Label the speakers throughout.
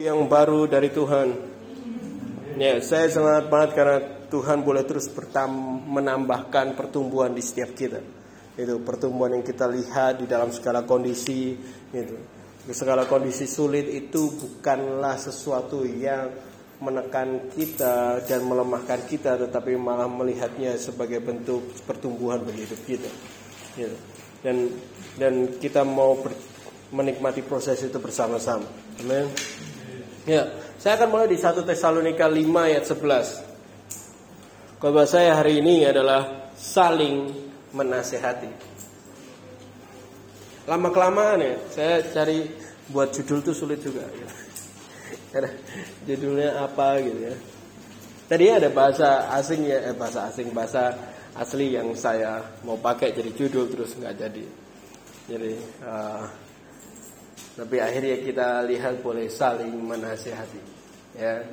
Speaker 1: yang baru dari Tuhan. Ya, saya semangat banget karena Tuhan boleh terus menambahkan pertumbuhan di setiap kita. Itu pertumbuhan yang kita lihat di dalam segala kondisi itu. Segala kondisi sulit itu bukanlah sesuatu yang menekan kita dan melemahkan kita tetapi malah melihatnya sebagai bentuk pertumbuhan bagi hidup kita. Gitu. Dan dan kita mau menikmati proses itu bersama-sama. Amin. Ya, saya akan mulai di 1 Tesalonika 5 ayat 11. Khotbah saya hari ini adalah saling menasehati. Lama kelamaan ya, saya cari buat judul tuh sulit juga. Ya. Judulnya apa gitu ya. Tadi ada bahasa asing ya, eh, bahasa asing, bahasa asli yang saya mau pakai jadi judul terus nggak jadi. Jadi uh, tapi akhirnya kita lihat boleh saling menasihati. Ya.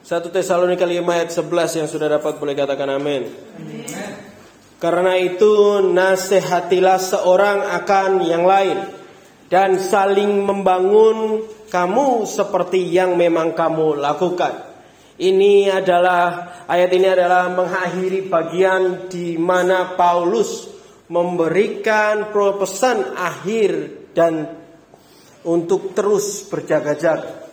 Speaker 1: 1 Tesalonika 5 ayat 11 yang sudah dapat boleh katakan amin. Karena itu nasihatilah seorang akan yang lain dan saling membangun kamu seperti yang memang kamu lakukan. Ini adalah ayat ini adalah mengakhiri bagian di mana Paulus memberikan pesan akhir dan untuk terus berjaga-jaga.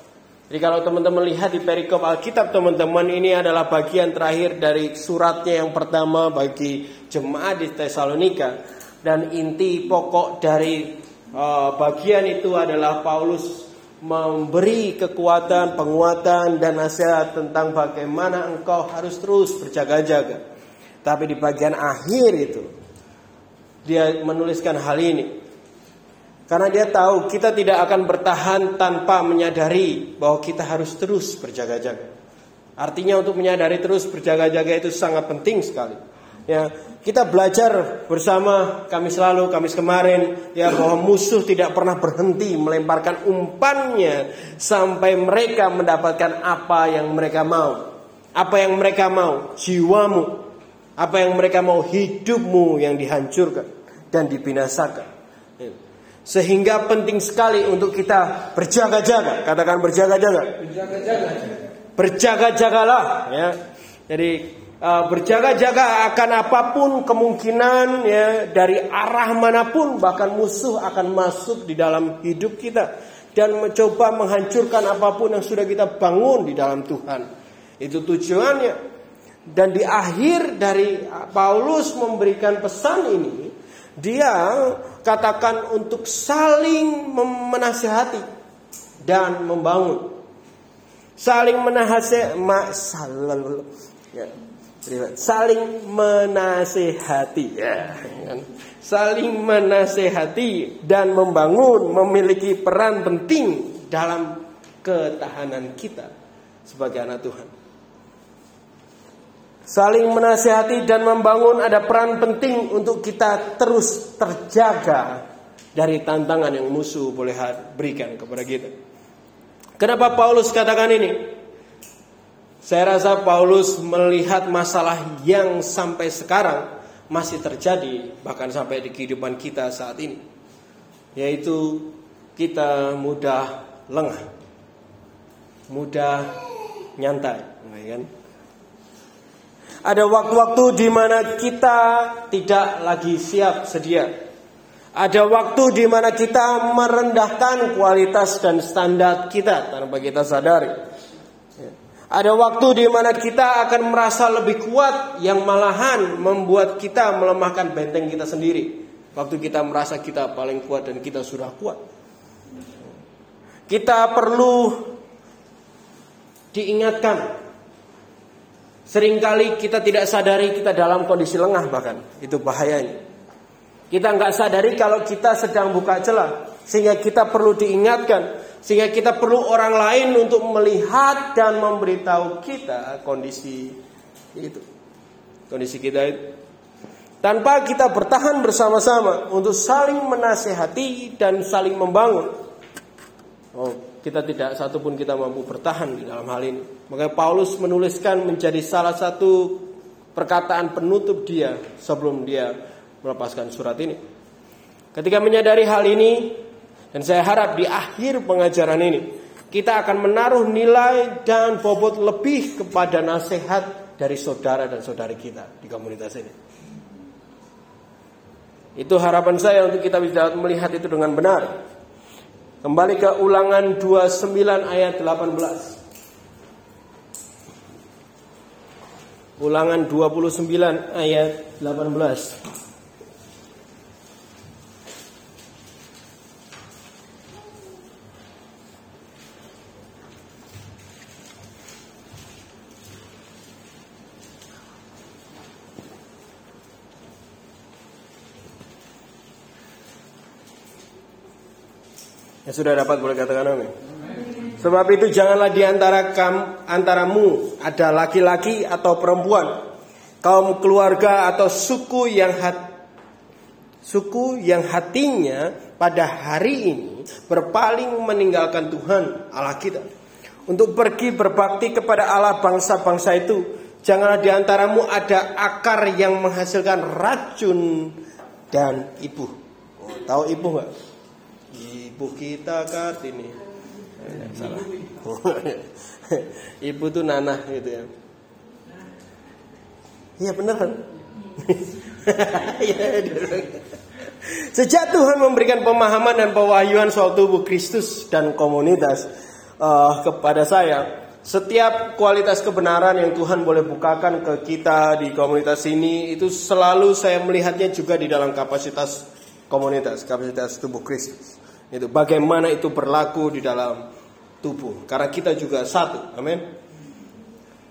Speaker 1: Jadi kalau teman-teman lihat di perikop Alkitab teman-teman ini adalah bagian terakhir dari suratnya yang pertama bagi jemaat di Tesalonika dan inti pokok dari uh, bagian itu adalah Paulus memberi kekuatan, penguatan dan nasihat tentang bagaimana engkau harus terus berjaga-jaga. Tapi di bagian akhir itu dia menuliskan hal ini. Karena dia tahu kita tidak akan bertahan tanpa menyadari bahwa kita harus terus berjaga-jaga. Artinya untuk menyadari terus berjaga-jaga itu sangat penting sekali. Ya, kita belajar bersama kami selalu kami kemarin ya bahwa musuh tidak pernah berhenti melemparkan umpannya sampai mereka mendapatkan apa yang mereka mau. Apa yang mereka mau? Jiwamu. Apa yang mereka mau? Hidupmu yang dihancurkan dan dibinasakan. Sehingga penting sekali untuk kita berjaga-jaga. Katakan berjaga-jaga. Berjaga-jaga. Berjaga-jagalah ya. Jadi uh, berjaga-jaga akan apa pun kemungkinan ya dari arah mana pun bahkan musuh akan masuk di dalam hidup kita dan mencoba menghancurkan apa pun yang sudah kita bangun di dalam Tuhan. Itu tujuannya. Dan di akhir dari Paulus memberikan pesan ini, dia katakan untuk saling menasihati dan membangun. Saling menasihati, ya, saling menasehati, ya, kan? saling menasehati dan membangun memiliki peran penting dalam ketahanan kita sebagai anak Tuhan. Saling menasihati dan membangun ada peran penting untuk kita terus terjaga dari tantangan yang musuh boleh berikan kepada kita. Kenapa Paulus katakan ini? Saya rasa Paulus melihat masalah yang sampai sekarang masih terjadi bahkan sampai di kehidupan kita saat ini. Yaitu kita mudah lengah. Mudah nyantai, kan? Ada waktu-waktu di mana kita tidak lagi siap sedia. Ada waktu di mana kita merendahkan kualitas dan standar kita tanpa kita sadari. Ada waktu di mana kita akan merasa lebih kuat yang malahan membuat kita melemahkan benteng kita sendiri. Waktu kita merasa kita paling kuat dan kita sudah kuat. Kita perlu diingatkan Seringkali kita tidak sadari kita dalam kondisi lengah bahkan. Itu bahayanya. Kita nggak sadari kalau kita sedang buka celah. Sehingga kita perlu diingatkan. Sehingga kita perlu orang lain untuk melihat dan memberitahu kita kondisi itu. Kondisi kita itu. Tanpa kita bertahan bersama-sama untuk saling menasehati dan saling membangun. Oh, kita tidak satupun kita mampu bertahan di dalam hal ini. Maka Paulus menuliskan menjadi salah satu perkataan penutup dia sebelum dia melepaskan surat ini. Ketika menyadari hal ini, Dan saya harap di akhir pengajaran ini kita akan menaruh nilai dan bobot lebih kepada nasihat dari saudara dan saudari kita di komunitas ini. Itu harapan saya untuk kita bisa melihat itu dengan benar. Kembali ke ulangan 29 ayat 18. Ulangan 29 ayat 18. Yang sudah dapat boleh katakan amin. Sebab itu janganlah di antara kam, antaramu ada laki-laki atau perempuan, kaum keluarga atau suku yang hat, suku yang hatinya pada hari ini berpaling meninggalkan Tuhan Allah kita untuk pergi berbakti kepada Allah bangsa-bangsa itu. Janganlah di antaramu ada akar yang menghasilkan racun dan ibu. Oh, tahu ibu nggak? Ibu kita kartini eh, salah. Ibu tuh nanah gitu ya. Iya beneran iya, Sejak Tuhan memberikan pemahaman dan pewahyuan soal tubuh Kristus dan komunitas uh, kepada saya, setiap kualitas kebenaran yang Tuhan boleh bukakan ke kita di komunitas ini itu selalu saya melihatnya juga di dalam kapasitas komunitas, kapasitas tubuh Kristus. Itu bagaimana itu berlaku di dalam tubuh. Karena kita juga satu. Amin.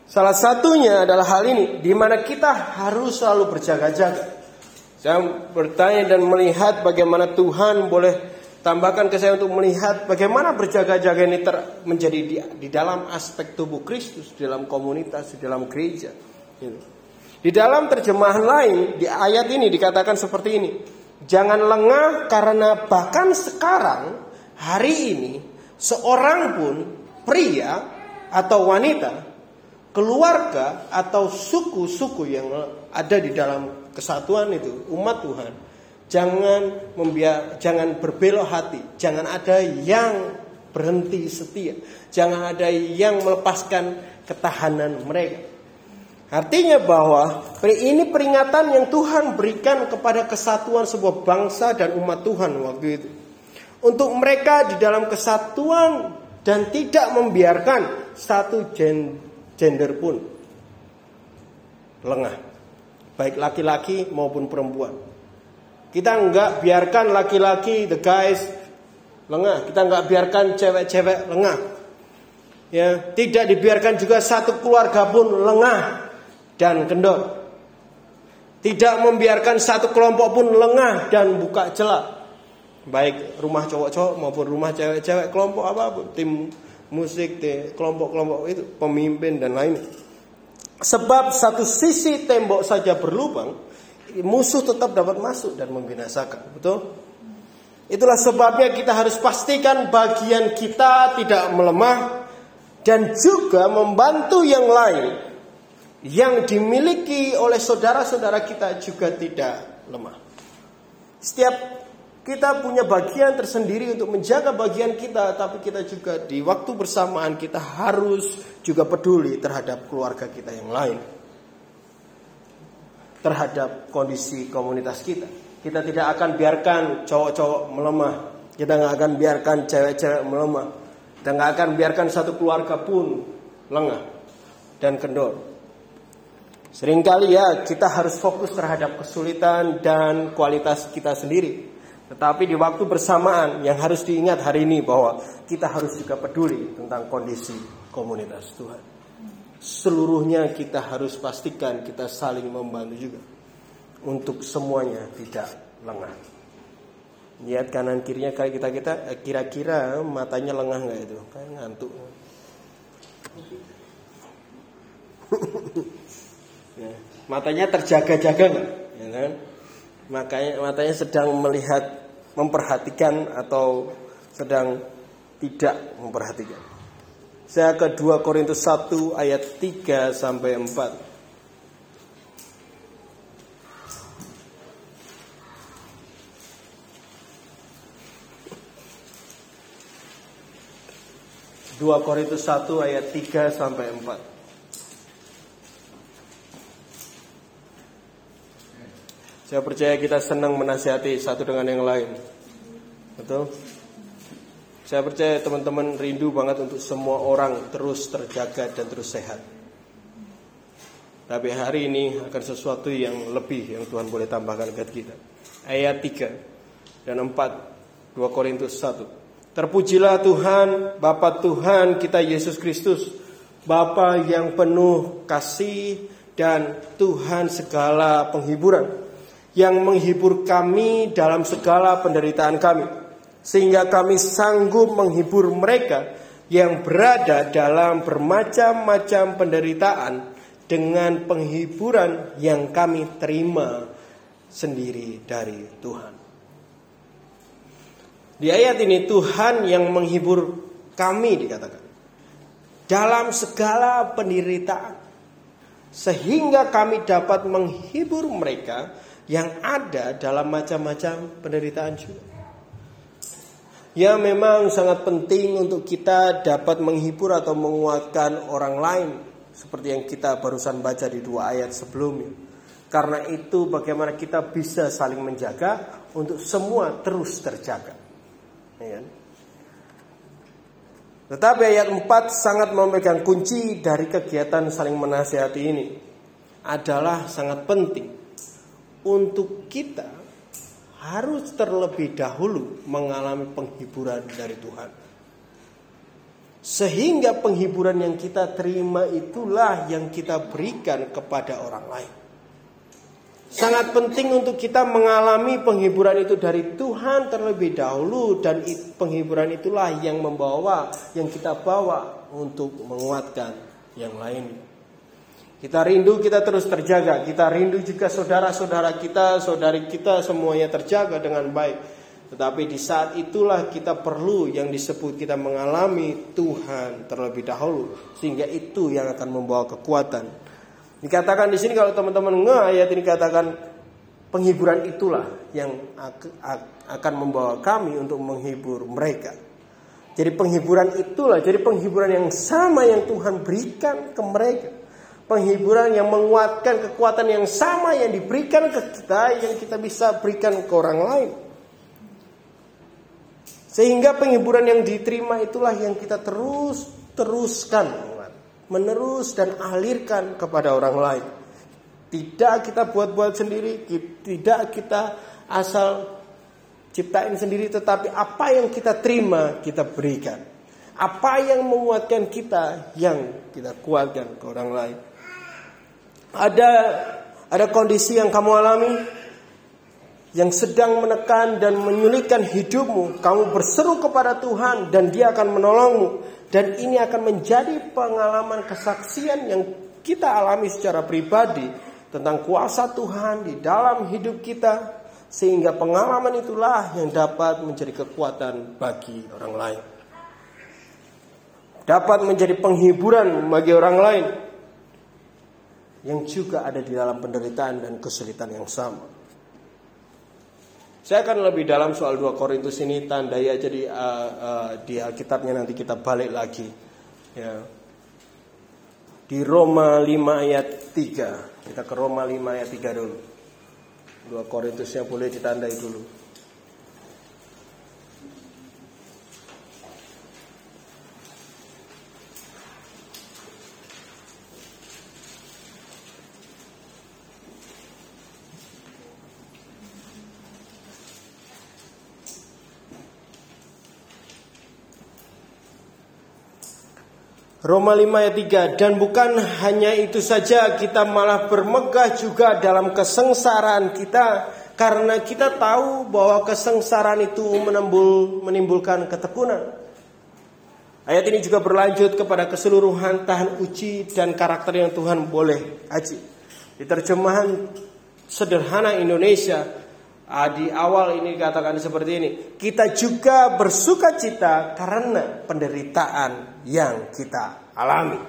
Speaker 1: Salah satunya adalah hal ini di mana kita harus selalu berjaga-jaga. Saya bertanya dan melihat bagaimana Tuhan boleh tambahkan ke saya untuk melihat bagaimana berjaga-jaga ini ter, menjadi di, di dalam aspek tubuh Kristus, di dalam komunitas, di dalam gereja. Gitu. Di dalam terjemahan lain di ayat ini dikatakan seperti ini. Jangan lengah karena bahkan sekarang hari ini seorang pun pria atau wanita, keluarga atau suku-suku yang ada di dalam kesatuan itu umat Tuhan, jangan membiar, jangan berbelok hati, jangan ada yang berhenti setia, jangan ada yang melepaskan ketahanan mereka. Artinya bahwa ini peringatan yang Tuhan berikan kepada kesatuan sebuah bangsa dan umat Tuhan waktu itu. Untuk mereka di dalam kesatuan dan tidak membiarkan satu gender pun lengah. Baik laki-laki maupun perempuan. Kita enggak biarkan laki-laki, the guys, lengah. Kita enggak biarkan cewek-cewek lengah. Ya, tidak dibiarkan juga satu keluarga pun lengah dan kendor. Tidak membiarkan satu kelompok pun lengah dan buka celah. Baik rumah cowok-cowok maupun rumah cewek-cewek, kelompok apa pun, tim musik, kelompok-kelompok itu, pemimpin dan lain. Sebab satu sisi tembok saja berlubang, musuh tetap dapat masuk dan membinasakan. Betul? Itulah sebabnya kita harus pastikan bagian kita tidak melemah dan juga membantu yang lain yang dimiliki oleh saudara-saudara kita juga tidak lemah. Setiap kita punya bagian tersendiri untuk menjaga bagian kita, tapi kita juga di waktu bersamaan kita harus juga peduli terhadap keluarga kita yang lain. Terhadap kondisi komunitas kita. Kita tidak akan biarkan cowok-cowok melemah. Kita nggak akan biarkan cewek-cewek melemah. Kita nggak akan biarkan satu keluarga pun lengah dan kendor. Seringkali ya kita harus fokus terhadap kesulitan dan kualitas kita sendiri. Tetapi di waktu bersamaan yang harus diingat hari ini bahwa kita harus juga peduli tentang kondisi komunitas Tuhan. Seluruhnya kita harus pastikan kita saling membantu juga. Untuk semuanya tidak lengah. Lihat kanan kirinya kayak kita kita eh, kira-kira matanya lengah nggak itu? Kayak ngantuk. ya, matanya terjaga-jaga ya kan? makanya matanya sedang melihat memperhatikan atau sedang tidak memperhatikan saya ke 2 Korintus 1 ayat 3 sampai 4 2 2 Korintus 1 ayat 3 sampai 4. Saya percaya kita senang menasihati satu dengan yang lain. Betul? Saya percaya teman-teman rindu banget untuk semua orang terus terjaga dan terus sehat. Tapi hari ini akan sesuatu yang lebih yang Tuhan boleh tambahkan ke kita. Ayat 3 dan 4 2 Korintus 1. Terpujilah Tuhan, Bapa Tuhan kita Yesus Kristus, Bapa yang penuh kasih dan Tuhan segala penghiburan, yang menghibur kami dalam segala penderitaan kami, sehingga kami sanggup menghibur mereka yang berada dalam bermacam-macam penderitaan dengan penghiburan yang kami terima sendiri dari Tuhan. Di ayat ini Tuhan yang menghibur kami dikatakan. Dalam segala penderitaan. Sehingga kami dapat menghibur mereka yang ada dalam macam-macam penderitaan juga. Ya memang sangat penting untuk kita dapat menghibur atau menguatkan orang lain. Seperti yang kita barusan baca di dua ayat sebelumnya. Karena itu bagaimana kita bisa saling menjaga untuk semua terus terjaga. Ya. Tetapi ayat 4 sangat memegang kunci dari kegiatan saling menasihati ini adalah sangat penting untuk kita harus terlebih dahulu mengalami penghiburan dari Tuhan. Sehingga penghiburan yang kita terima itulah yang kita berikan kepada orang lain. Sangat penting untuk kita mengalami penghiburan itu dari Tuhan terlebih dahulu dan penghiburan itulah yang membawa yang kita bawa untuk menguatkan yang lain. Kita rindu kita terus terjaga, kita rindu juga saudara-saudara kita, saudari kita semuanya terjaga dengan baik. Tetapi di saat itulah kita perlu yang disebut kita mengalami Tuhan terlebih dahulu sehingga itu yang akan membawa kekuatan Dikatakan di sini kalau teman-teman nge ayat ini katakan penghiburan itulah yang akan membawa kami untuk menghibur mereka. Jadi penghiburan itulah, jadi penghiburan yang sama yang Tuhan berikan ke mereka. Penghiburan yang menguatkan kekuatan yang sama yang diberikan ke kita, yang kita bisa berikan ke orang lain. Sehingga penghiburan yang diterima itulah yang kita terus teruskan menerus dan alirkan kepada orang lain. Tidak kita buat-buat sendiri, tidak kita asal ciptain sendiri, tetapi apa yang kita terima kita berikan. Apa yang menguatkan kita yang kita kuatkan ke orang lain. Ada ada kondisi yang kamu alami yang sedang menekan dan menyulitkan hidupmu, kamu berseru kepada Tuhan dan Dia akan menolongmu. Dan ini akan menjadi pengalaman kesaksian yang kita alami secara pribadi tentang kuasa Tuhan di dalam hidup kita sehingga pengalaman itulah yang dapat menjadi kekuatan bagi orang lain. Dapat menjadi penghiburan bagi orang lain yang juga ada di dalam penderitaan dan kesulitan yang sama. Saya akan lebih dalam soal 2 Korintus ini tandai aja di uh, uh, di Alkitabnya nanti kita balik lagi. Ya. Di Roma 5 ayat 3. Kita ke Roma 5 ayat 3 dulu. 2 Korintusnya boleh ditandai dulu. Roma 5 ayat 3 Dan bukan hanya itu saja kita malah bermegah juga dalam kesengsaraan kita Karena kita tahu bahwa kesengsaraan itu menimbul, menimbulkan ketekunan. Ayat ini juga berlanjut kepada keseluruhan tahan uji dan karakter yang Tuhan boleh aji. Di terjemahan sederhana Indonesia Ah, di awal ini dikatakan seperti ini. Kita juga bersuka cita karena penderitaan yang kita alami.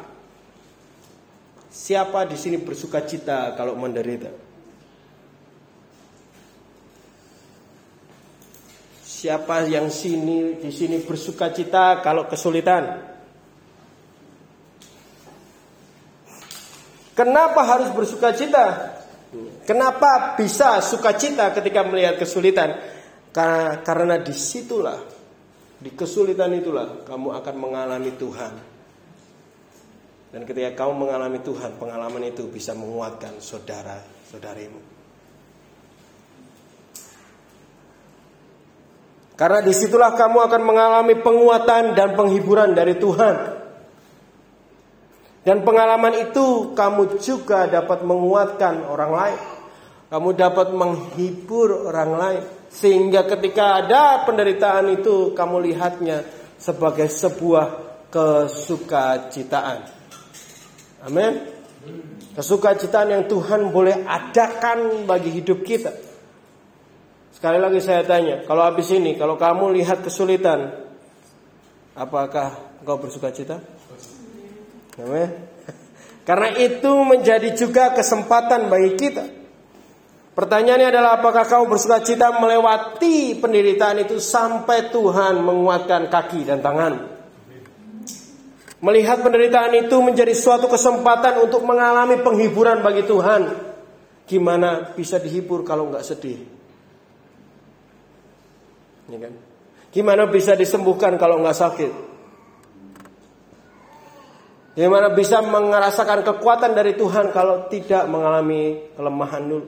Speaker 1: Siapa di sini bersuka cita kalau menderita? Siapa yang sini di sini bersuka cita kalau kesulitan? Kenapa harus bersuka cita? Kenapa bisa sukacita ketika melihat kesulitan? Karena, karena di situlah, di kesulitan itulah kamu akan mengalami Tuhan. Dan ketika kamu mengalami Tuhan, pengalaman itu bisa menguatkan saudara-saudarimu. Karena di situlah kamu akan mengalami penguatan dan penghiburan dari Tuhan. Dan pengalaman itu kamu juga dapat menguatkan orang lain. Kamu dapat menghibur orang lain. Sehingga ketika ada penderitaan itu kamu lihatnya sebagai sebuah kesukacitaan. Amin. Kesukacitaan yang Tuhan boleh adakan bagi hidup kita. Sekali lagi saya tanya, kalau habis ini, kalau kamu lihat kesulitan, apakah engkau bersuka cita? Karena itu menjadi juga kesempatan bagi kita Pertanyaannya adalah apakah kamu bersuka cita melewati penderitaan itu sampai Tuhan menguatkan kaki dan tangan? Melihat penderitaan itu menjadi suatu kesempatan untuk mengalami penghiburan bagi Tuhan. Gimana bisa dihibur kalau nggak sedih? Ya kan? Gimana bisa disembuhkan kalau nggak sakit? Gimana bisa merasakan kekuatan dari Tuhan kalau tidak mengalami kelemahan dulu?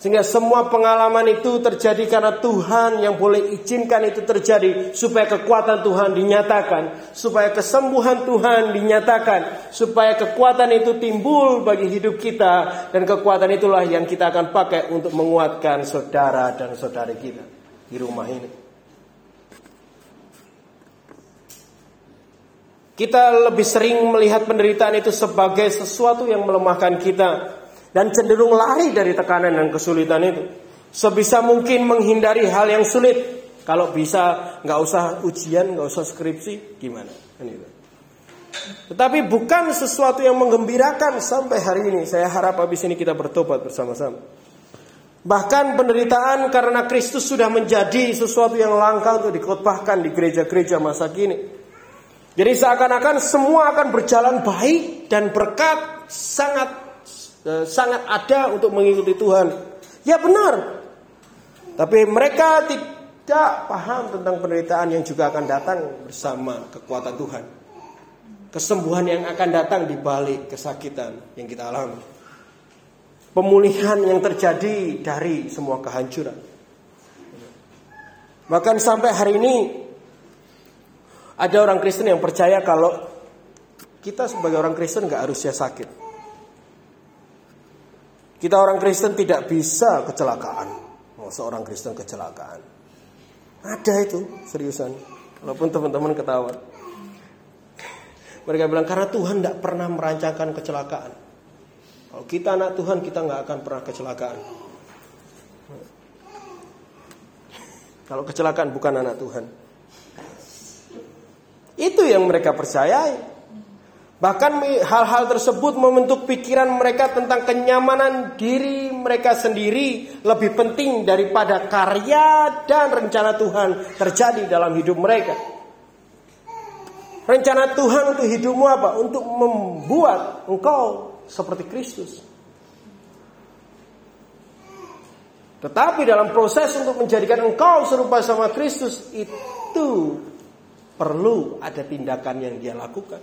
Speaker 1: Sehingga semua pengalaman itu terjadi karena Tuhan yang boleh izinkan itu terjadi supaya kekuatan Tuhan dinyatakan, supaya kesembuhan Tuhan dinyatakan, supaya kekuatan itu timbul bagi hidup kita dan kekuatan itulah yang kita akan pakai untuk menguatkan saudara dan saudari kita di rumah ini. Kita lebih sering melihat penderitaan itu sebagai sesuatu yang melemahkan kita dan cenderung lari dari tekanan dan kesulitan itu. Sebisa mungkin menghindari hal yang sulit. Kalau bisa nggak usah ujian, nggak usah skripsi, gimana? Kan Tetapi bukan sesuatu yang menggembirakan sampai hari ini. Saya harap habis ini kita bertobat bersama-sama. Bahkan penderitaan karena Kristus sudah menjadi sesuatu yang langka untuk dikotbahkan di gereja-gereja masa kini. Jadi seakan-akan semua akan berjalan baik dan berkat sangat Eh, sangat ada untuk mengikuti Tuhan. Ya benar. Tapi mereka tidak paham tentang penderitaan yang juga akan datang bersama kekuatan Tuhan. Kesembuhan yang akan datang di balik kesakitan yang kita alami. Pemulihan yang terjadi dari semua kehancuran. Bahkan sampai hari ini ada orang Kristen yang percaya kalau kita sebagai orang Kristen nggak harusnya sakit. Kita orang Kristen tidak bisa kecelakaan. Oh, seorang Kristen kecelakaan. Ada itu, seriusan. Walaupun teman-teman ketawa. Mereka bilang karena Tuhan tidak pernah merancangkan kecelakaan. Kalau kita anak Tuhan kita nggak akan pernah kecelakaan. Kalau kecelakaan bukan anak Tuhan. Itu yang mereka percayai. Bahkan hal-hal tersebut membentuk pikiran mereka tentang kenyamanan diri mereka sendiri lebih penting daripada karya dan rencana Tuhan terjadi dalam hidup mereka. Rencana Tuhan untuk hidupmu apa? Untuk membuat engkau seperti Kristus. Tetapi dalam proses untuk menjadikan engkau serupa sama Kristus itu perlu ada tindakan yang dia lakukan.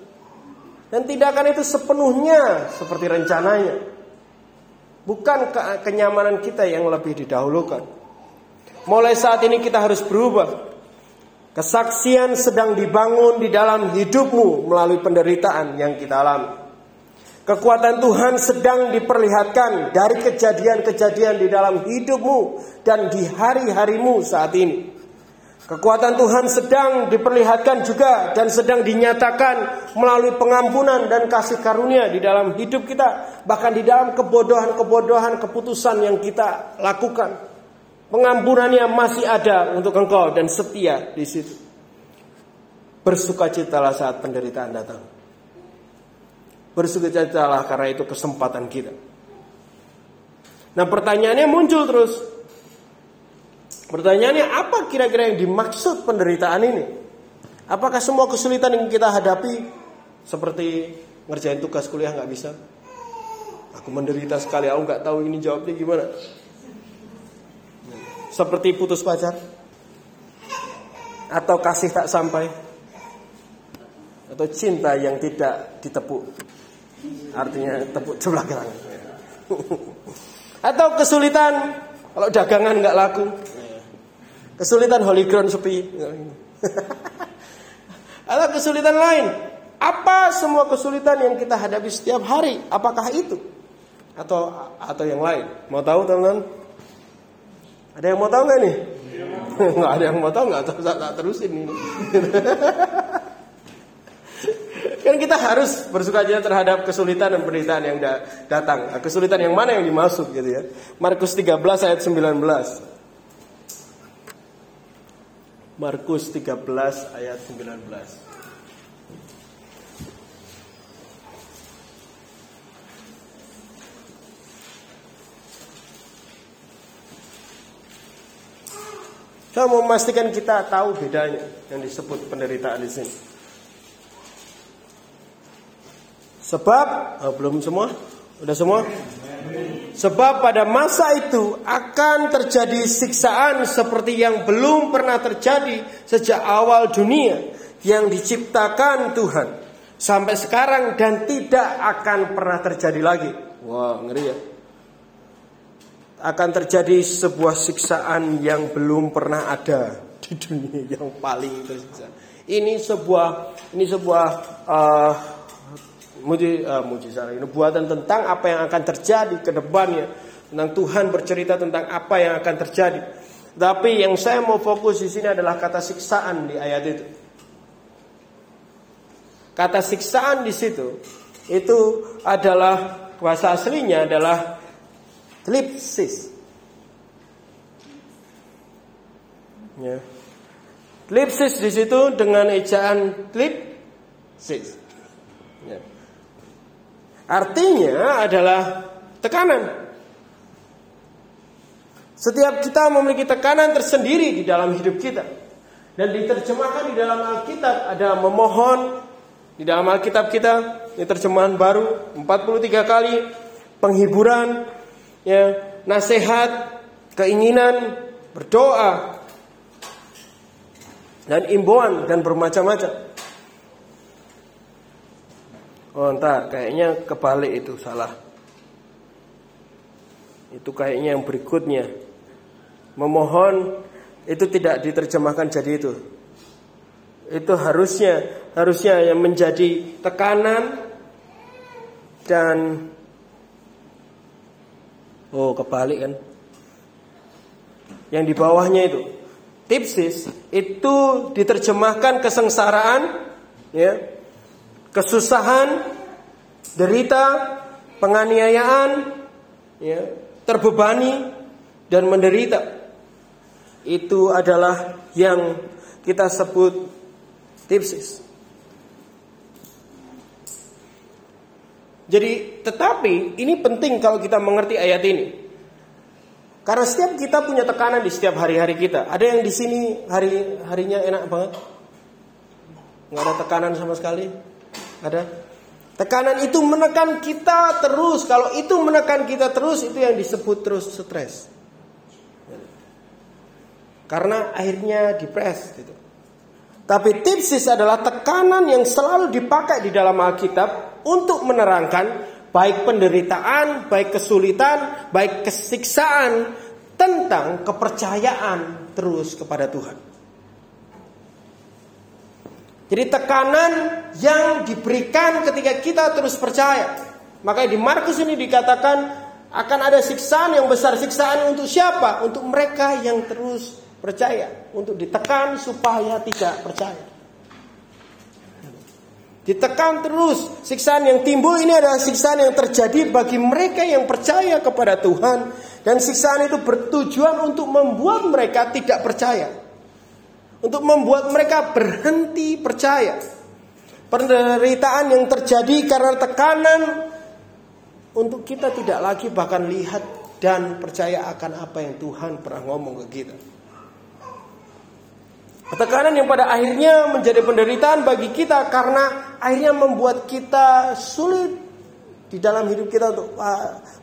Speaker 1: Dan tindakan itu sepenuhnya seperti rencananya. Bukan ke kenyamanan kita yang lebih didahulukan. Mulai saat ini kita harus berubah. Kesaksian sedang dibangun di dalam hidupmu melalui penderitaan yang kita alami. Kekuatan Tuhan sedang diperlihatkan dari kejadian-kejadian di dalam hidupmu dan di hari-harimu saat ini. Kekuatan Tuhan sedang diperlihatkan juga dan sedang dinyatakan melalui pengampunan dan kasih karunia di dalam hidup kita, bahkan di dalam kebodohan-kebodohan keputusan yang kita lakukan. Pengampunannya masih ada untuk engkau dan setia di situ. Bersukacitalah saat penderitaan datang. Bersukacitalah karena itu kesempatan kita. Nah pertanyaannya muncul terus, Pertanyaannya apa kira-kira yang dimaksud penderitaan ini? Apakah semua kesulitan yang kita hadapi seperti ngerjain tugas kuliah nggak bisa. Aku menderita sekali, aku nggak tahu ini jawabnya gimana. Seperti putus pacar atau kasih tak sampai atau cinta yang tidak ditepuk. Artinya tepuk sebelah kanan. atau kesulitan kalau dagangan nggak laku. Kesulitan holy ground sepi. atau kesulitan lain apa semua kesulitan yang kita hadapi setiap hari? Apakah itu atau atau yang lain? Mau tahu teman-teman? Ada yang mau tahu nggak nih? Nggak ada yang mau tahu nggak? Tak terusin ini. kan kita harus bersuka cita terhadap kesulitan dan penderitaan yang datang. Kesulitan yang mana yang dimaksud gitu ya? Markus 13 ayat 19. Markus 13 ayat 19. Saya mau memastikan kita tahu bedanya yang disebut penderitaan di sini. Sebab oh, belum semua, udah semua. Sebab pada masa itu akan terjadi siksaan seperti yang belum pernah terjadi sejak awal dunia yang diciptakan Tuhan sampai sekarang dan tidak akan pernah terjadi lagi. Wah, wow, ngeri ya akan terjadi sebuah siksaan yang belum pernah ada di dunia yang paling tersiksa. Ini sebuah ini sebuah uh, muji, uh, ini buatan tentang apa yang akan terjadi ke depannya. Tentang Tuhan bercerita tentang apa yang akan terjadi. Tapi yang saya mau fokus di sini adalah kata siksaan di ayat itu. Kata siksaan di situ itu adalah bahasa aslinya adalah Tlipsis. Ya. Tlipsis di situ dengan ejaan tlipsis. Ya. Artinya adalah tekanan. Setiap kita memiliki tekanan tersendiri di dalam hidup kita. Dan diterjemahkan di dalam Alkitab ada memohon di dalam Alkitab kita ini terjemahan baru 43 kali penghiburan ya, nasihat, keinginan, berdoa, dan imbauan dan bermacam-macam. Oh entar kayaknya kebalik itu salah. Itu kayaknya yang berikutnya. Memohon itu tidak diterjemahkan jadi itu. Itu harusnya harusnya yang menjadi tekanan dan Oh, kebalik kan? Yang di bawahnya itu. Tipsis itu diterjemahkan kesengsaraan, ya, kesusahan, derita, penganiayaan, ya, terbebani dan menderita. Itu adalah yang kita sebut tipsis. Jadi tetapi ini penting kalau kita mengerti ayat ini. Karena setiap kita punya tekanan di setiap hari-hari kita. Ada yang di sini hari harinya enak banget. Nggak ada tekanan sama sekali. Ada. Tekanan itu menekan kita terus. Kalau itu menekan kita terus itu yang disebut terus stres. Karena akhirnya depres gitu. Tapi tipsis adalah tekanan yang selalu dipakai di dalam Alkitab untuk menerangkan baik penderitaan, baik kesulitan, baik kesiksaan tentang kepercayaan terus kepada Tuhan. Jadi tekanan yang diberikan ketika kita terus percaya. Makanya di Markus ini dikatakan akan ada siksaan yang besar. Siksaan untuk siapa? Untuk mereka yang terus percaya. Untuk ditekan supaya tidak percaya. Ditekan terus. Siksaan yang timbul ini adalah siksaan yang terjadi bagi mereka yang percaya kepada Tuhan. Dan siksaan itu bertujuan untuk membuat mereka tidak percaya. Untuk membuat mereka berhenti percaya. Penderitaan yang terjadi karena tekanan untuk kita tidak lagi bahkan lihat dan percaya akan apa yang Tuhan pernah ngomong ke kita. Tekanan yang pada akhirnya menjadi penderitaan bagi kita karena akhirnya membuat kita sulit di dalam hidup kita untuk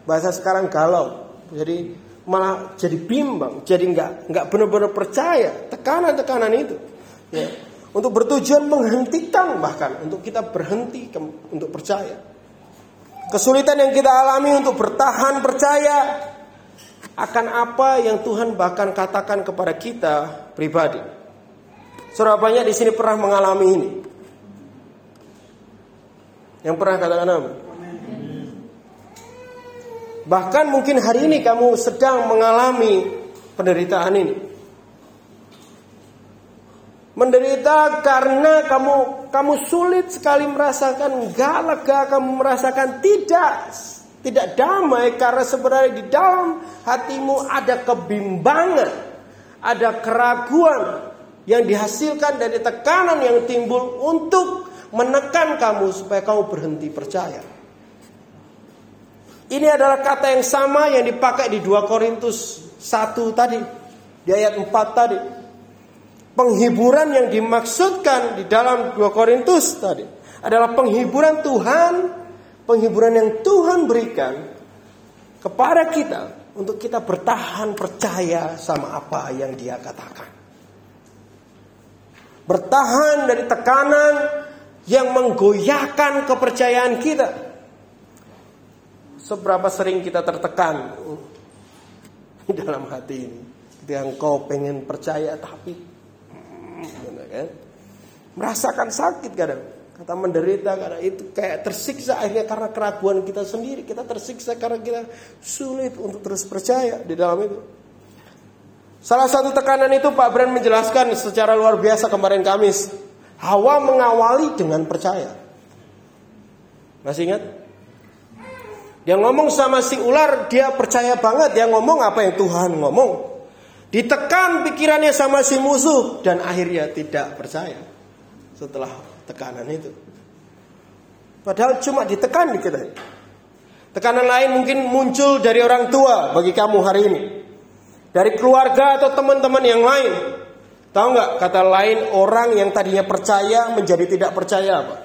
Speaker 1: bahasa sekarang galau. Jadi malah jadi bimbang, jadi nggak nggak benar-benar percaya tekanan-tekanan itu. Ya. Untuk bertujuan menghentikan bahkan untuk kita berhenti untuk percaya. Kesulitan yang kita alami untuk bertahan percaya akan apa yang Tuhan bahkan katakan kepada kita pribadi. Saudara banyak di sini pernah mengalami ini. Yang pernah katakan apa? Bahkan mungkin hari ini kamu sedang mengalami penderitaan ini. Menderita karena kamu kamu sulit sekali merasakan gak lega, kamu merasakan tidak tidak damai karena sebenarnya di dalam hatimu ada kebimbangan, ada keraguan, yang dihasilkan dari tekanan yang timbul untuk menekan kamu supaya kamu berhenti percaya. Ini adalah kata yang sama yang dipakai di 2 Korintus 1 tadi, di ayat 4 tadi. Penghiburan yang dimaksudkan di dalam 2 Korintus tadi adalah penghiburan Tuhan, penghiburan yang Tuhan berikan kepada kita untuk kita bertahan percaya sama apa yang Dia katakan bertahan dari tekanan yang menggoyahkan kepercayaan kita. Seberapa sering kita tertekan di dalam hati ini. Ketika engkau pengen percaya tapi kan? merasakan sakit kadang. Kata menderita karena itu kayak tersiksa akhirnya karena keraguan kita sendiri. Kita tersiksa karena kita sulit untuk terus percaya di dalam itu. Salah satu tekanan itu Pak Brand menjelaskan secara luar biasa kemarin Kamis. Hawa mengawali dengan percaya. Masih ingat? Dia ngomong sama si ular, dia percaya banget. Dia ngomong apa yang Tuhan ngomong. Ditekan pikirannya sama si musuh. Dan akhirnya tidak percaya. Setelah tekanan itu. Padahal cuma ditekan dikit Tekanan lain mungkin muncul dari orang tua bagi kamu hari ini dari keluarga atau teman-teman yang lain. Tahu nggak kata lain orang yang tadinya percaya menjadi tidak percaya apa?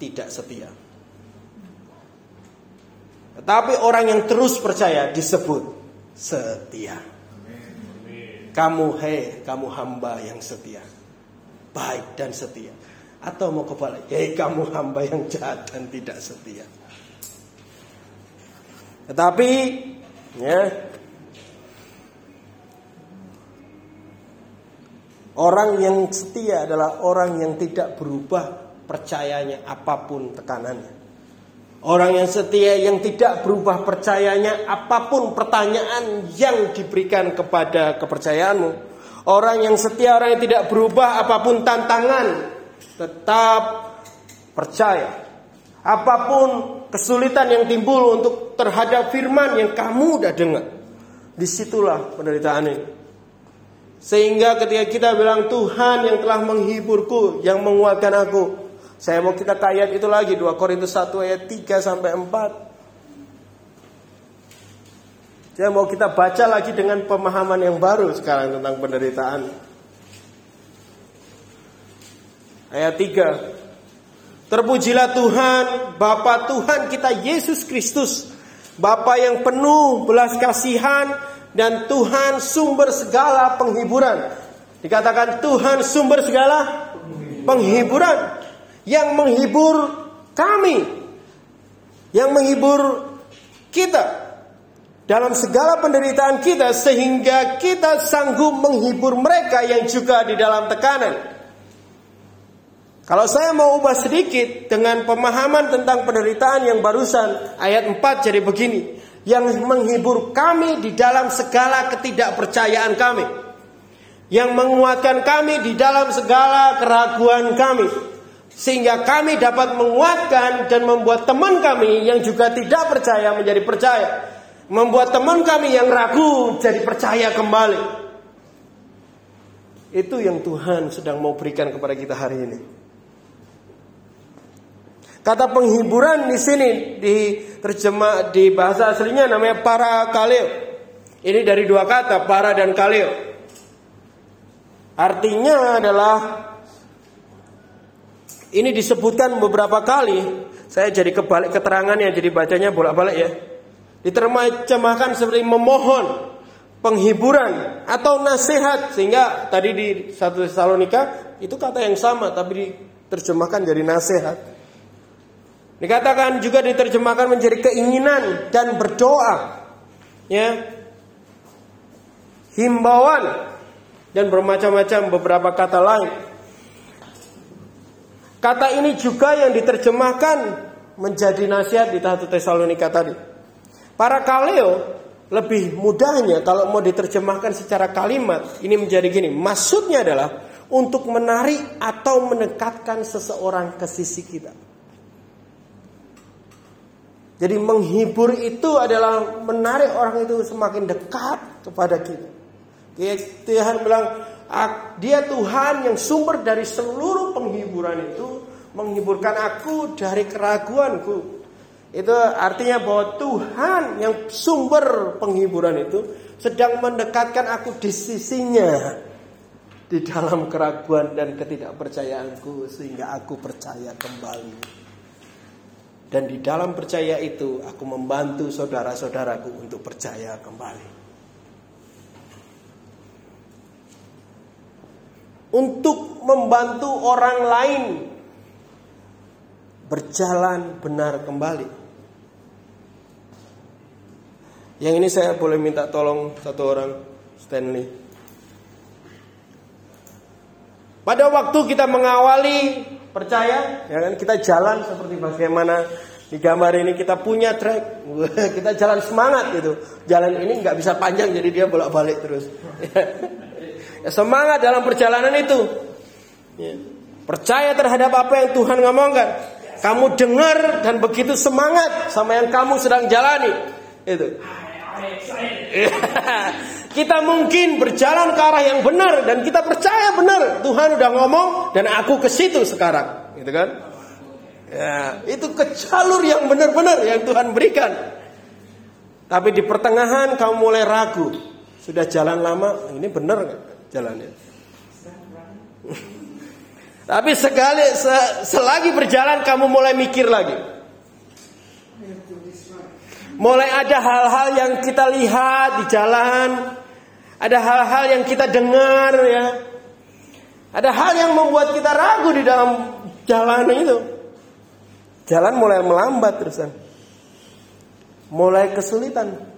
Speaker 1: Tidak setia. Tetapi orang yang terus percaya disebut setia. Kamu hei, kamu hamba yang setia. Baik dan setia. Atau mau kebalik, hei kamu hamba yang jahat dan tidak setia. Tetapi Ya. Orang yang setia adalah orang yang tidak berubah percayanya apa pun tekanannya. Orang yang setia yang tidak berubah percayanya apa pun pertanyaan yang diberikan kepada kepercayaanmu. Orang yang setia, orang yang tidak berubah apa pun tantangan, tetap percaya. Apa pun kesulitan yang timbul untuk terhadap firman yang kamu udah dengar. Di situlah penderitaan ini. Sehingga ketika kita bilang Tuhan yang telah menghiburku, yang menguatkan aku. Saya mau kita ke ayat itu lagi 2 Korintus 1 ayat 3 sampai 4. Saya mau kita baca lagi dengan pemahaman yang baru sekarang tentang penderitaan. Ayat 3. Terpujilah Tuhan, Bapa Tuhan kita Yesus Kristus, Bapa yang penuh belas kasihan dan Tuhan sumber segala penghiburan. Dikatakan Tuhan sumber segala penghiburan yang menghibur kami, yang menghibur kita dalam segala penderitaan kita sehingga kita sanggup menghibur mereka yang juga di dalam tekanan. Kalau saya mau ubah sedikit dengan pemahaman tentang penderitaan yang barusan ayat 4 jadi begini. Yang menghibur kami di dalam segala ketidakpercayaan kami. Yang menguatkan kami di dalam segala keraguan kami. Sehingga kami dapat menguatkan dan membuat teman kami yang juga tidak percaya menjadi percaya. Membuat teman kami yang ragu jadi percaya kembali. Itu yang Tuhan sedang mau berikan kepada kita hari ini. Kata penghiburan di sini di terjemah di bahasa aslinya namanya para kaleo. Ini dari dua kata para dan kaleo. Artinya adalah ini disebutkan beberapa kali. Saya jadi kebalik keterangan ya, jadi bacanya bolak-balik ya. Diterjemahkan seperti memohon, penghiburan atau nasihat sehingga tadi di satu Tesalonika itu kata yang sama tapi diterjemahkan jadi nasihat. Dikatakan juga diterjemahkan menjadi keinginan dan berdoa. Ya. Himbauan dan bermacam-macam beberapa kata lain. Kata ini juga yang diterjemahkan menjadi nasihat di satu Tesalonika tadi. Para kaleo lebih mudahnya kalau mau diterjemahkan secara kalimat ini menjadi gini. Maksudnya adalah untuk menarik atau mendekatkan seseorang ke sisi kita. Jadi menghibur itu adalah menarik orang itu semakin dekat kepada kita. Tuhan bilang, dia Tuhan yang sumber dari seluruh penghiburan itu menghiburkan aku dari keraguanku. Itu artinya bahwa Tuhan yang sumber penghiburan itu sedang mendekatkan aku di sisinya di dalam keraguan dan ketidakpercayaanku sehingga aku percaya kembali. Dan di dalam percaya itu aku membantu saudara-saudaraku untuk percaya kembali. Untuk membantu orang lain berjalan benar kembali. Yang ini saya boleh minta tolong satu orang Stanley. Pada waktu kita mengawali percaya, ya kan kita jalan seperti bagaimana di gambar ini kita punya track, kita jalan semangat gitu. Jalan ini nggak bisa panjang jadi dia bolak-balik terus. Semangat dalam perjalanan itu. Ya. Percaya terhadap apa yang Tuhan ngomongkan. Kamu dengar dan begitu semangat sama yang kamu sedang jalani. Itu. kita mungkin berjalan ke arah yang benar dan kita percaya benar Tuhan udah ngomong dan aku ke situ sekarang, gitu kan? Ya, itu ke jalur yang benar-benar yang Tuhan berikan. Tapi di pertengahan kamu mulai ragu. Sudah jalan lama, ini benar nggak? Jalannya. Tapi sekali selagi berjalan kamu mulai mikir lagi. Mulai ada hal-hal yang kita lihat di jalan, ada hal-hal yang kita dengar ya. Ada hal yang membuat kita ragu di dalam jalan itu. Jalan mulai melambat terusan. Mulai kesulitan.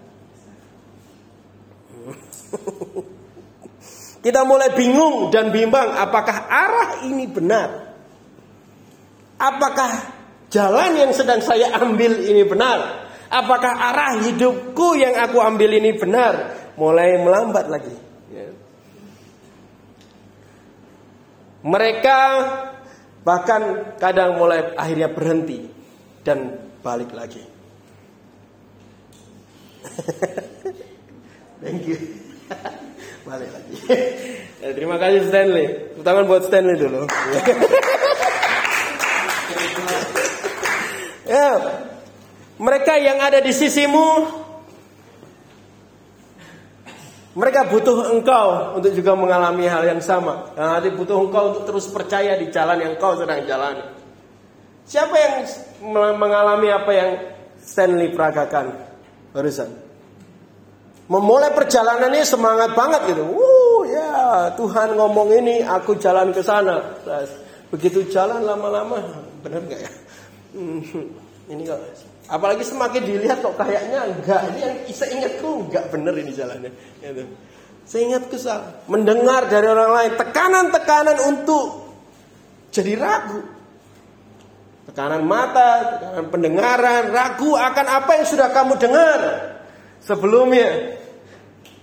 Speaker 1: Kita mulai bingung dan bimbang apakah arah ini benar? Apakah jalan yang sedang saya ambil ini benar? Apakah arah hidupku yang aku ambil ini benar? Mulai melambat lagi. Ya. Mereka bahkan kadang mulai akhirnya berhenti dan balik lagi. Thank you. Balik lagi. ya, terima kasih Stanley. Tangan buat Stanley dulu. ya. Mereka yang ada di sisimu mereka butuh engkau untuk juga mengalami hal yang sama. Yang nanti butuh engkau untuk terus percaya di jalan yang kau sedang jalani. Siapa yang mengalami apa yang Stanley peragakan barusan? Memulai perjalanan ini semangat banget gitu. Uh ya Tuhan ngomong ini, aku jalan ke sana. Begitu jalan lama-lama, benar nggak ya? Hmm, ini kok, apalagi semakin dilihat kok kayaknya enggak. Ini yang saya ingatku enggak benar ini jalannya. Gitu. Saya ingat kesal, mendengar dari orang lain tekanan-tekanan untuk jadi ragu. Tekanan mata, tekanan pendengaran, ragu akan apa yang sudah kamu dengar sebelumnya.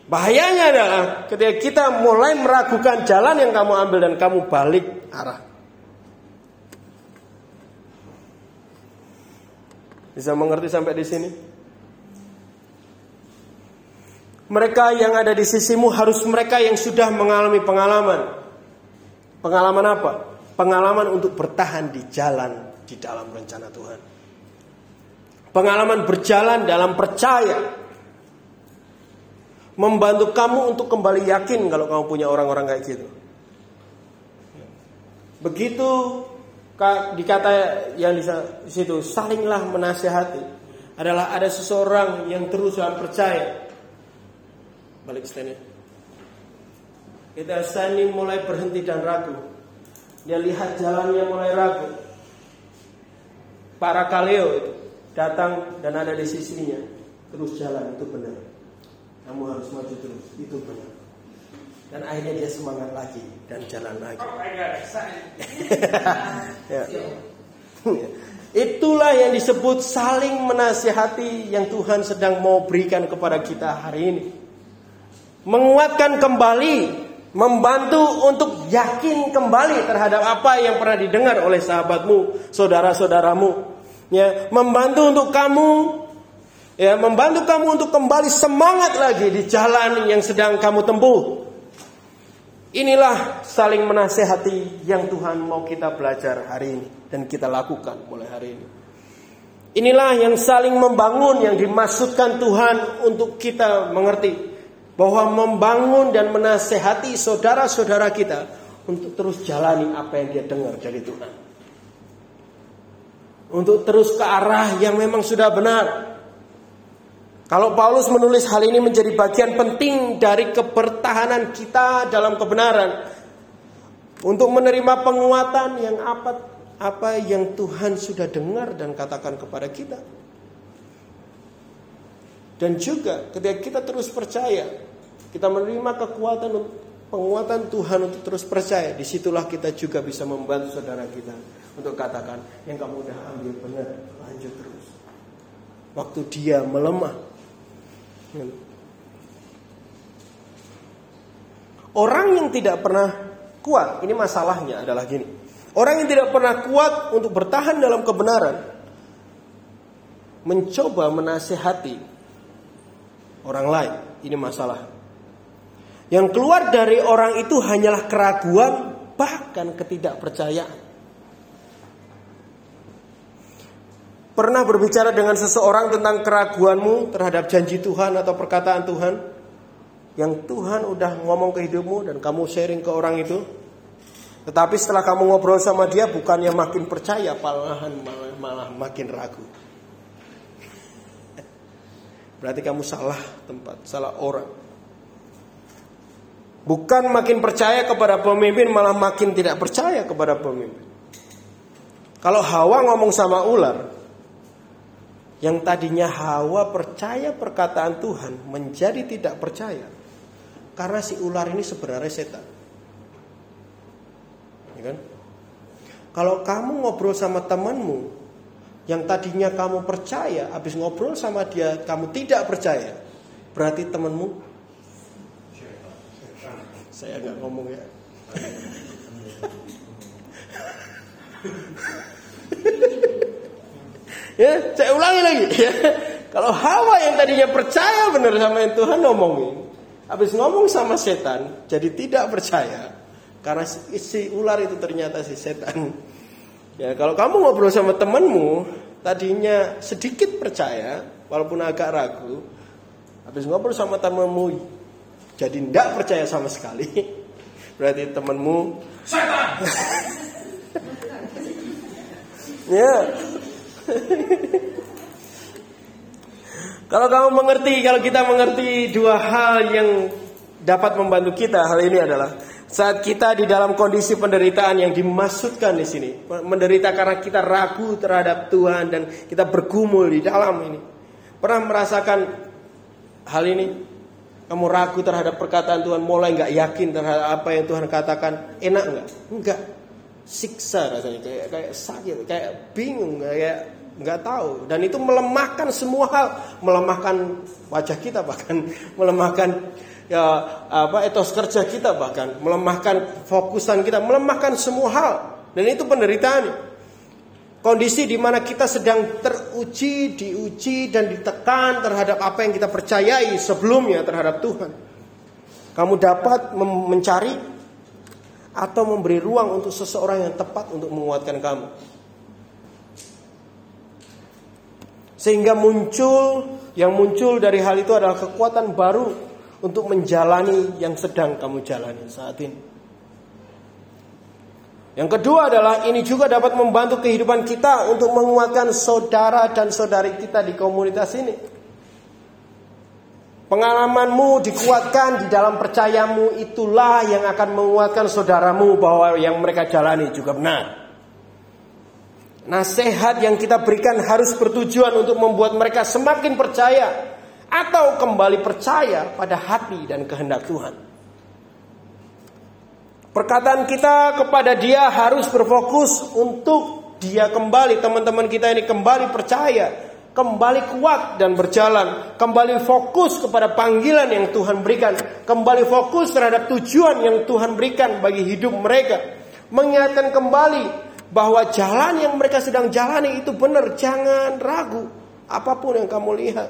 Speaker 1: Bahayanya adalah ketika kita mulai meragukan jalan yang kamu ambil dan kamu balik arah. Bisa mengerti sampai di sini? Mereka yang ada di sisimu harus mereka yang sudah mengalami pengalaman. Pengalaman apa? Pengalaman untuk bertahan di jalan di dalam rencana Tuhan. Pengalaman berjalan dalam percaya membantu kamu untuk kembali yakin kalau kamu punya orang-orang kayak gitu. Begitu dikata yang di situ salinglah menasehati adalah ada seseorang yang terus dalam percaya. Balik stand Kita saling mulai berhenti dan ragu. Dia lihat jalannya mulai ragu. Para kaleo itu datang dan ada di sisinya. Terus jalan itu benar. Kamu harus maju terus, itu benar. Dan akhirnya dia semangat lagi dan jalan lagi. Oh ya. Itulah yang disebut saling menasihati yang Tuhan sedang mau berikan kepada kita hari ini. Menguatkan kembali, membantu untuk yakin kembali terhadap apa yang pernah didengar oleh sahabatmu, saudara-saudaramu. Ya, membantu untuk kamu ya membantu kamu untuk kembali semangat lagi di jalan yang sedang kamu tempuh. Inilah saling menasehati yang Tuhan mau kita belajar hari ini dan kita lakukan mulai hari ini. Inilah yang saling membangun yang dimaksudkan Tuhan untuk kita mengerti bahwa membangun dan menasehati saudara-saudara kita untuk terus jalani apa yang dia dengar dari Tuhan. Untuk terus ke arah yang memang sudah benar, kalau Paulus menulis hal ini menjadi bagian penting dari kebertahanan kita dalam kebenaran untuk menerima penguatan yang apa apa yang Tuhan sudah dengar dan katakan kepada kita. Dan juga ketika kita terus percaya, kita menerima kekuatan penguatan Tuhan untuk terus percaya, di situlah kita juga bisa membantu saudara kita untuk katakan yang kamu udah ambil benar, lanjut terus. Waktu dia melemah, Orang yang tidak pernah kuat, ini masalahnya adalah gini. Orang yang tidak pernah kuat untuk bertahan dalam kebenaran, mencoba menasehati orang lain, ini masalah. Yang keluar dari orang itu hanyalah keraguan, bahkan ketidakpercayaan. Pernah berbicara dengan seseorang tentang keraguanmu terhadap janji Tuhan atau perkataan Tuhan? Yang Tuhan udah ngomong ke hidupmu dan kamu sharing ke orang itu? Tetapi setelah kamu ngobrol sama dia bukannya makin percaya, malahan malah, malah makin ragu. Berarti kamu salah tempat, salah orang. Bukan makin percaya kepada pemimpin, malah makin tidak percaya kepada pemimpin. Kalau Hawa ngomong sama ular, yang tadinya Hawa percaya perkataan Tuhan menjadi tidak percaya karena si ular ini sebenarnya setan. Ya kan? Kalau kamu ngobrol sama temanmu yang tadinya kamu percaya, habis ngobrol sama dia kamu tidak percaya, berarti temanmu saya nggak ngomong ya. Ya, saya ulangi lagi. Ya. Kalau Hawa yang tadinya percaya benar sama yang Tuhan ngomongin, habis ngomong sama setan, jadi tidak percaya karena si, si ular itu ternyata si setan. Ya, kalau kamu ngobrol sama temanmu, tadinya sedikit percaya, walaupun agak ragu, habis ngobrol sama temanmu, jadi tidak percaya sama sekali. Berarti temanmu setan. ya, kalau kamu mengerti, kalau kita mengerti dua hal yang dapat membantu kita hal ini adalah saat kita di dalam kondisi penderitaan yang dimaksudkan di sini, menderita karena kita ragu terhadap Tuhan dan kita bergumul di dalam ini. Pernah merasakan hal ini? Kamu ragu terhadap perkataan Tuhan, mulai nggak yakin terhadap apa yang Tuhan katakan, enak nggak? Enggak siksa rasanya kayak kayak sakit kayak bingung kayak nggak tahu. Dan itu melemahkan semua hal. Melemahkan wajah kita bahkan. Melemahkan ya apa etos kerja kita bahkan. Melemahkan fokusan kita. Melemahkan semua hal. Dan itu penderitaan kondisi di mana kita sedang teruji diuji dan ditekan terhadap apa yang kita percayai sebelumnya terhadap Tuhan. Kamu dapat mencari atau memberi ruang untuk seseorang yang tepat untuk menguatkan kamu. Sehingga muncul yang muncul dari hal itu adalah kekuatan baru untuk menjalani yang sedang kamu jalani saat ini. Yang kedua adalah ini juga dapat membantu kehidupan kita untuk menguatkan saudara dan saudari kita di komunitas ini. Pengalamanmu dikuatkan di dalam percayamu itulah yang akan menguatkan saudaramu bahwa yang mereka jalani juga benar. Nasihat yang kita berikan harus bertujuan untuk membuat mereka semakin percaya atau kembali percaya pada hati dan kehendak Tuhan. Perkataan kita kepada dia harus berfokus untuk dia kembali, teman-teman kita ini kembali percaya, kembali kuat dan berjalan, kembali fokus kepada panggilan yang Tuhan berikan, kembali fokus terhadap tujuan yang Tuhan berikan bagi hidup mereka, mengingatkan kembali bahwa jalan yang mereka sedang jalani itu benar, jangan ragu apa pun yang kamu lihat.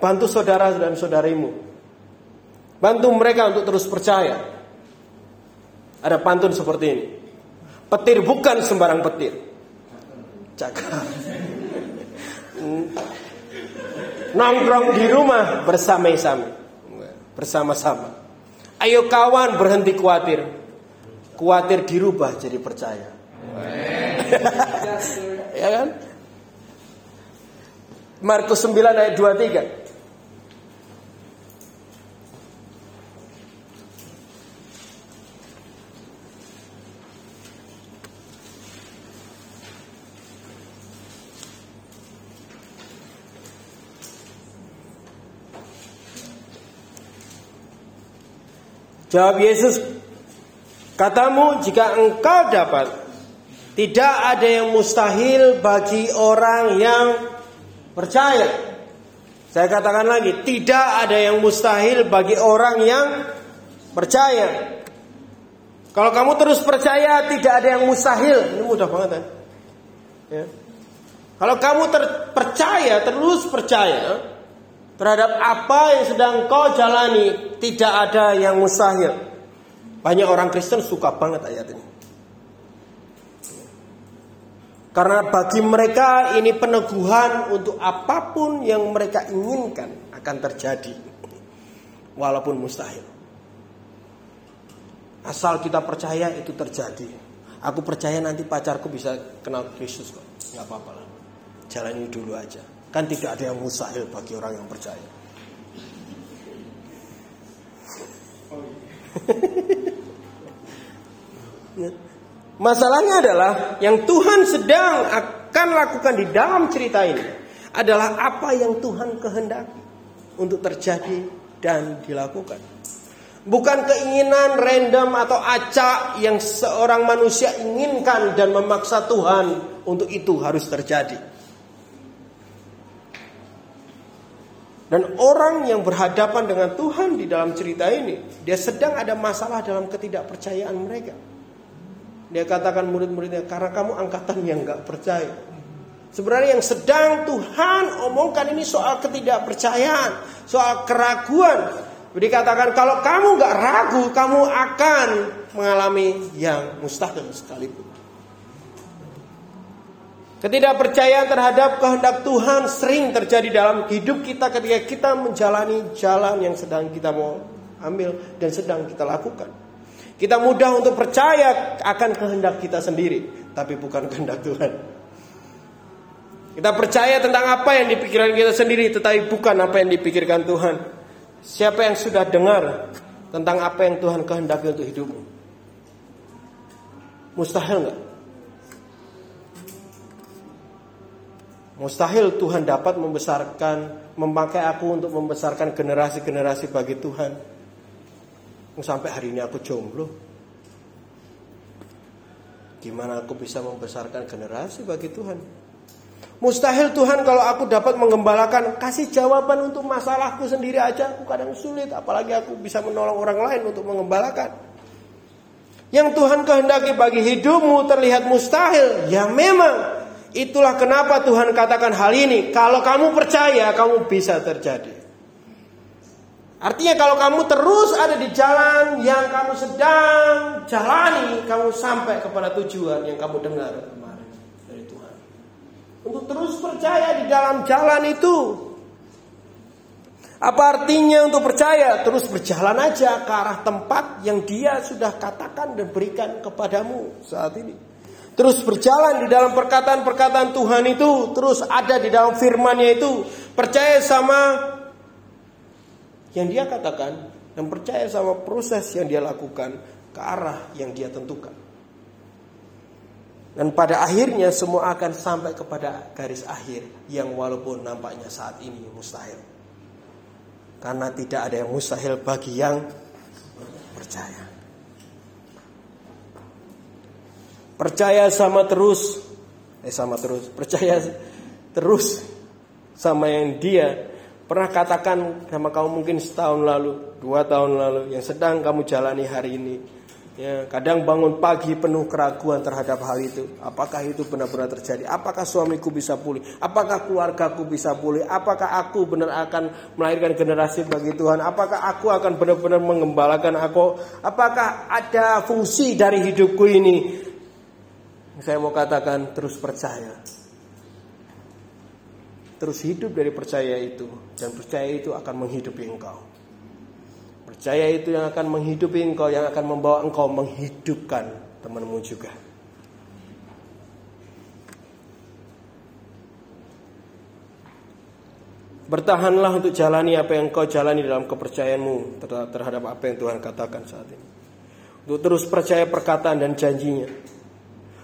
Speaker 1: Bantu saudara dan saudarimu. Bantu mereka untuk terus percaya. Ada pantun seperti ini. Petir bukan sembarang petir. Cakap. Nongkrong di rumah bersama-sama. Bersama-sama. Ayo kawan berhenti khawatir. Khawatir dirubah jadi percaya. Ya kan? Markus 9 ayat 23. Jawab Yesus, katamu jika engkau dapat, tidak ada yang mustahil bagi orang yang percaya. Saya katakan lagi, tidak ada yang mustahil bagi orang yang percaya. Kalau kamu terus percaya, tidak ada yang mustahil. Ini mudah banget kan? Ya. Kalau kamu terpercaya, terus percaya, terhadap apa yang sedang kau jalani tidak ada yang mustahil. Banyak orang Kristen suka banget ayat ini. Karena bagi mereka ini peneguhan untuk apa pun yang mereka inginkan akan terjadi. Walaupun mustahil. Asal kita percaya itu terjadi. Aku percaya nanti pacarku bisa kenal Kristus kok. Gak apa-apa lah. Jalani dulu aja. Kan tidak ada yang mustahil bagi orang yang percaya. Masalahnya adalah yang Tuhan sedang akan lakukan di dalam cerita ini adalah apa yang Tuhan kehendaki untuk terjadi dan dilakukan. Bukan keinginan random atau acak yang seorang manusia inginkan dan memaksa Tuhan untuk itu harus terjadi. Dan orang yang berhadapan dengan Tuhan di dalam cerita ini, dia sedang ada masalah dalam ketidakpercayaan mereka. Dia katakan murid-muridnya, karena kamu angkatan yang gak percaya. Sebenarnya yang sedang Tuhan omongkan ini soal ketidakpercayaan, soal keraguan. Dikatakan kalau kamu gak ragu, kamu akan mengalami yang mustahil sekalipun. Ketidakpercayaan terhadap kehendak Tuhan sering terjadi dalam hidup kita ketika kita menjalani jalan yang sedang kita mau ambil dan sedang kita lakukan. Kita mudah untuk percaya akan kehendak kita sendiri, tapi bukan kehendak Tuhan. Kita percaya tentang apa yang dipikirkan kita sendiri, tetapi bukan apa yang dipikirkan Tuhan. Siapa yang sudah dengar tentang apa yang Tuhan kehendaki untuk hidupmu? Mustahil nggak? Mustahil Tuhan dapat membesarkan, memakai aku untuk membesarkan generasi-generasi bagi Tuhan. Sampai hari ini aku jomblo. Gimana aku bisa membesarkan generasi bagi Tuhan? Mustahil Tuhan kalau aku dapat mengembalakan kasih jawaban untuk masalahku sendiri aja aku kadang sulit apalagi aku bisa menolong orang lain untuk mengembalakan. Yang Tuhan kehendaki bagi hidupmu terlihat mustahil, ya memang Itulah kenapa Tuhan katakan hal ini. Kalau kamu percaya, kamu bisa terjadi. Artinya kalau kamu terus ada di jalan yang kamu sedang jalani, kamu sampai kepada tujuan yang kamu dengar kemarin dari Tuhan. Untuk terus percaya di dalam jalan itu. Apa artinya untuk percaya? Terus berjalan aja ke arah tempat yang dia sudah katakan dan berikan kepadamu saat ini. Terus berjalan di dalam perkataan-perkataan Tuhan itu, terus ada di dalam firman-Nya itu. Percaya sama yang dia katakan dan percaya sama proses yang dia lakukan ke arah yang dia tentukan. Dan pada akhirnya semua akan sampai kepada garis akhir yang walaupun nampaknya saat ini mustahil. Karena tidak ada yang mustahil bagi yang percaya. Percaya sama terus, eh sama terus, percaya terus sama yang dia pernah katakan sama kamu mungkin setahun lalu, dua tahun lalu, yang sedang kamu jalani hari ini Ya, kadang bangun pagi penuh keraguan terhadap hal itu. Apakah itu benar-benar terjadi? Apakah suamiku bisa pulih? Apakah keluargaku bisa pulih? Apakah aku benar akan melahirkan generasi bagi Tuhan? Apakah aku akan benar-benar mengembalakan aku? Apakah ada fungsi dari hidupku ini? Saya mau katakan terus percaya. Terus hidup dari percaya itu dan percaya itu akan menghidupi engkau. Percaya itu yang akan menghidupi engkau, yang akan membawa engkau menghidupkan temanmu juga. Bertahanlah untuk jalani apa yang engkau jalani dalam kepercayaanmu terhadap apa yang Tuhan katakan saat ini. Untuk terus percaya perkataan dan janjinya.